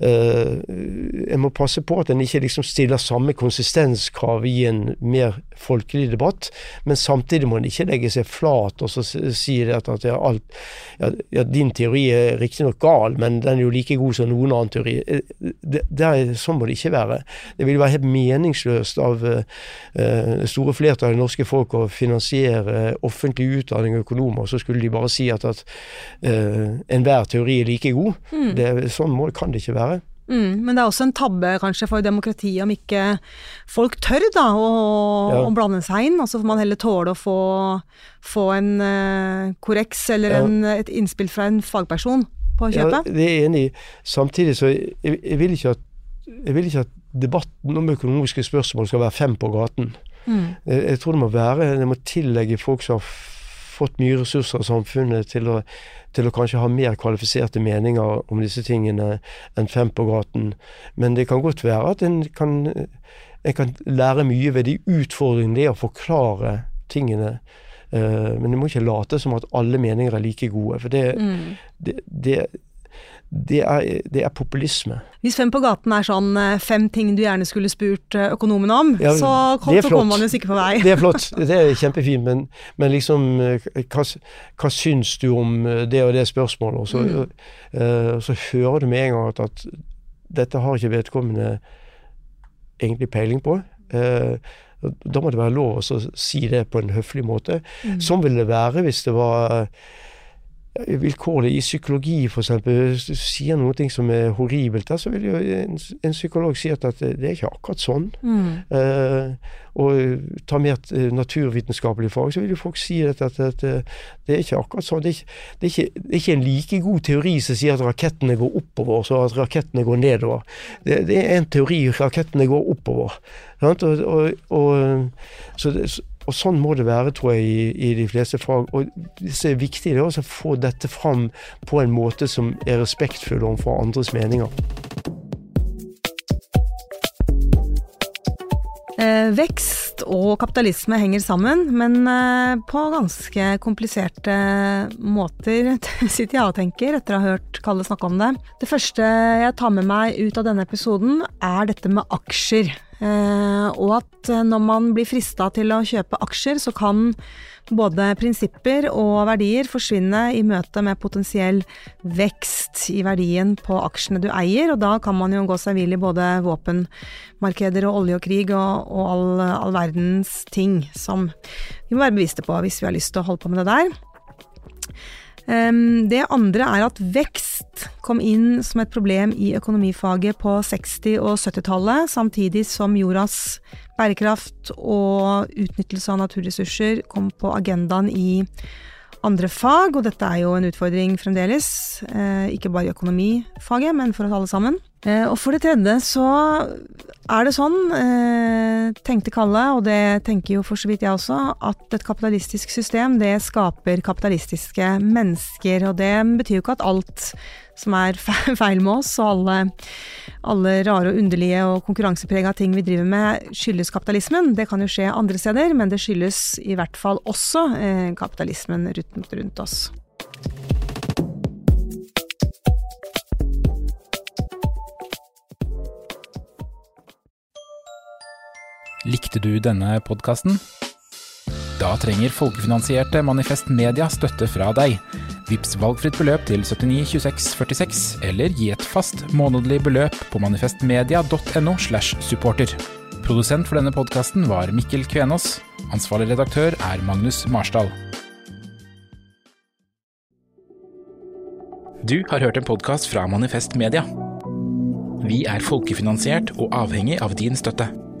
[SPEAKER 2] en må passe på at en ikke liksom stiller samme konsistenskrav i en mer folkelig debatt, men samtidig må en ikke legge seg flat og så si at, at alt, ja, ja, din teori er riktignok gal, men den er jo like god som noen annen teori. Eh, det, det er, sånn må det ikke være. Det vil være helt meningsløst av uh, store flertallet av norske folk å finansiere offentlig utdanning av økonomer, så skulle de bare si at, at uh, enhver teori er like god. Mm. Det, sånn må, kan det ikke være.
[SPEAKER 1] Mm, men det er også en tabbe kanskje for demokratiet om ikke folk tør da å, ja. å blande seg inn. Og så får man heller tåle å få, få en uh, korreks eller ja. en, et innspill fra en fagperson på kjøpet.
[SPEAKER 2] Ja, det er jeg enig i. Samtidig så jeg, jeg, vil ikke at, jeg vil ikke at debatten om økonomiske spørsmål skal være fem på gaten. Mm. Jeg, jeg, tror det må være Det må tillegge folk som har fått mye ressurser av samfunnet til å, til å kanskje ha mer kvalifiserte meninger om disse tingene enn fem på gaten. Men det kan godt være at en kan, en kan lære mye ved de utfordringene det er å forklare tingene. Uh, men du må ikke late som at alle meninger er like gode. For det, mm. det, det, det er, det er, populisme.
[SPEAKER 1] Hvis Fem på gaten er sånn eh, fem ting du gjerne skulle spurt eh, økonomen om, ja, så, kom, så kommer man jo sikkert på vei.
[SPEAKER 2] Det er flott, det er kjempefint, men, men liksom eh, hva, hva, syns du om det og det spørsmålet? Og så, mm. uh, så hører du med en gang at, at, dette har ikke vedkommende egentlig peiling på. Uh, da må det være lov å si det på en høflig måte. Mm. Sånn ville det være hvis det var vilkårlig i psykologi, f.eks. Sier noe som er horribelt, der, så vil jo en, en, psykolog si at, at, det er ikke akkurat sånn. Mm. Eh, og ta mer naturvitenskapelig fag, så vil jo folk si at, at, at, det er ikke akkurat sånn. Det er ikke, det, er ikke, det er ikke, en like god teori som sier at rakettene går oppover, så at rakettene går nedover. Det, det er en teori rakettene går oppover. Og, og, og, så det, og sånn må det være, tror jeg, i, i de fleste fag. Og det er viktig, det er å få dette fram på en måte som er respektfull overfor andres meninger.
[SPEAKER 1] Eh, vekst og kapitalisme henger sammen, men eh, på ganske kompliserte måter, sitter jeg og tenker etter å ha hørt Kalle snakke om det. Det første jeg tar med meg ut av denne episoden, er dette med aksjer. Eh, og at eh, når man blir frista til å kjøpe aksjer, så kan både prinsipper og verdier forsvinne i møte med potensiell vekst i verdien på aksjene du eier, og da kan man jo gå seg vill i både våpenmarkeder og olje og krig og, og all, all verdens ting som vi må være bevisste på hvis vi har lyst til å holde på med det der. Det andre er at vekst kom inn som et problem i økonomifaget på 60- og 70-tallet, samtidig som jordas bærekraft og utnyttelse av naturressurser kom på agendaen i andre fag, og dette er jo en utfordring fremdeles, eh, ikke bare i økonomifaget, men for oss alle sammen. Eh, og for det tredje så er det sånn, eh, tenkte Kalle, og det tenker jo for så vidt jeg også, at et kapitalistisk system det skaper kapitalistiske mennesker. Og det betyr jo ikke at alt som er feil med oss, og alle, alle rare og underlige og konkurranseprega ting vi driver med, skyldes kapitalismen. Det kan jo skje andre steder, men det skyldes i hvert fall også eh, kapitalismen rundt, oss.
[SPEAKER 3] Likte du denne podkasten? Da trenger folkefinansierte Manifest Media støtte fra deg. Vips valgfritt beløp til 79 26 46, eller gi et fast månedlig beløp på manifestmedia.no slash supporter. Produsent for denne podkasten var Mikkel Kvenås. Ansvarlig redaktør er Magnus Marsdal. Du har hørt en podkast fra Manifest Media. Vi er folkefinansiert og avhengig av din støtte.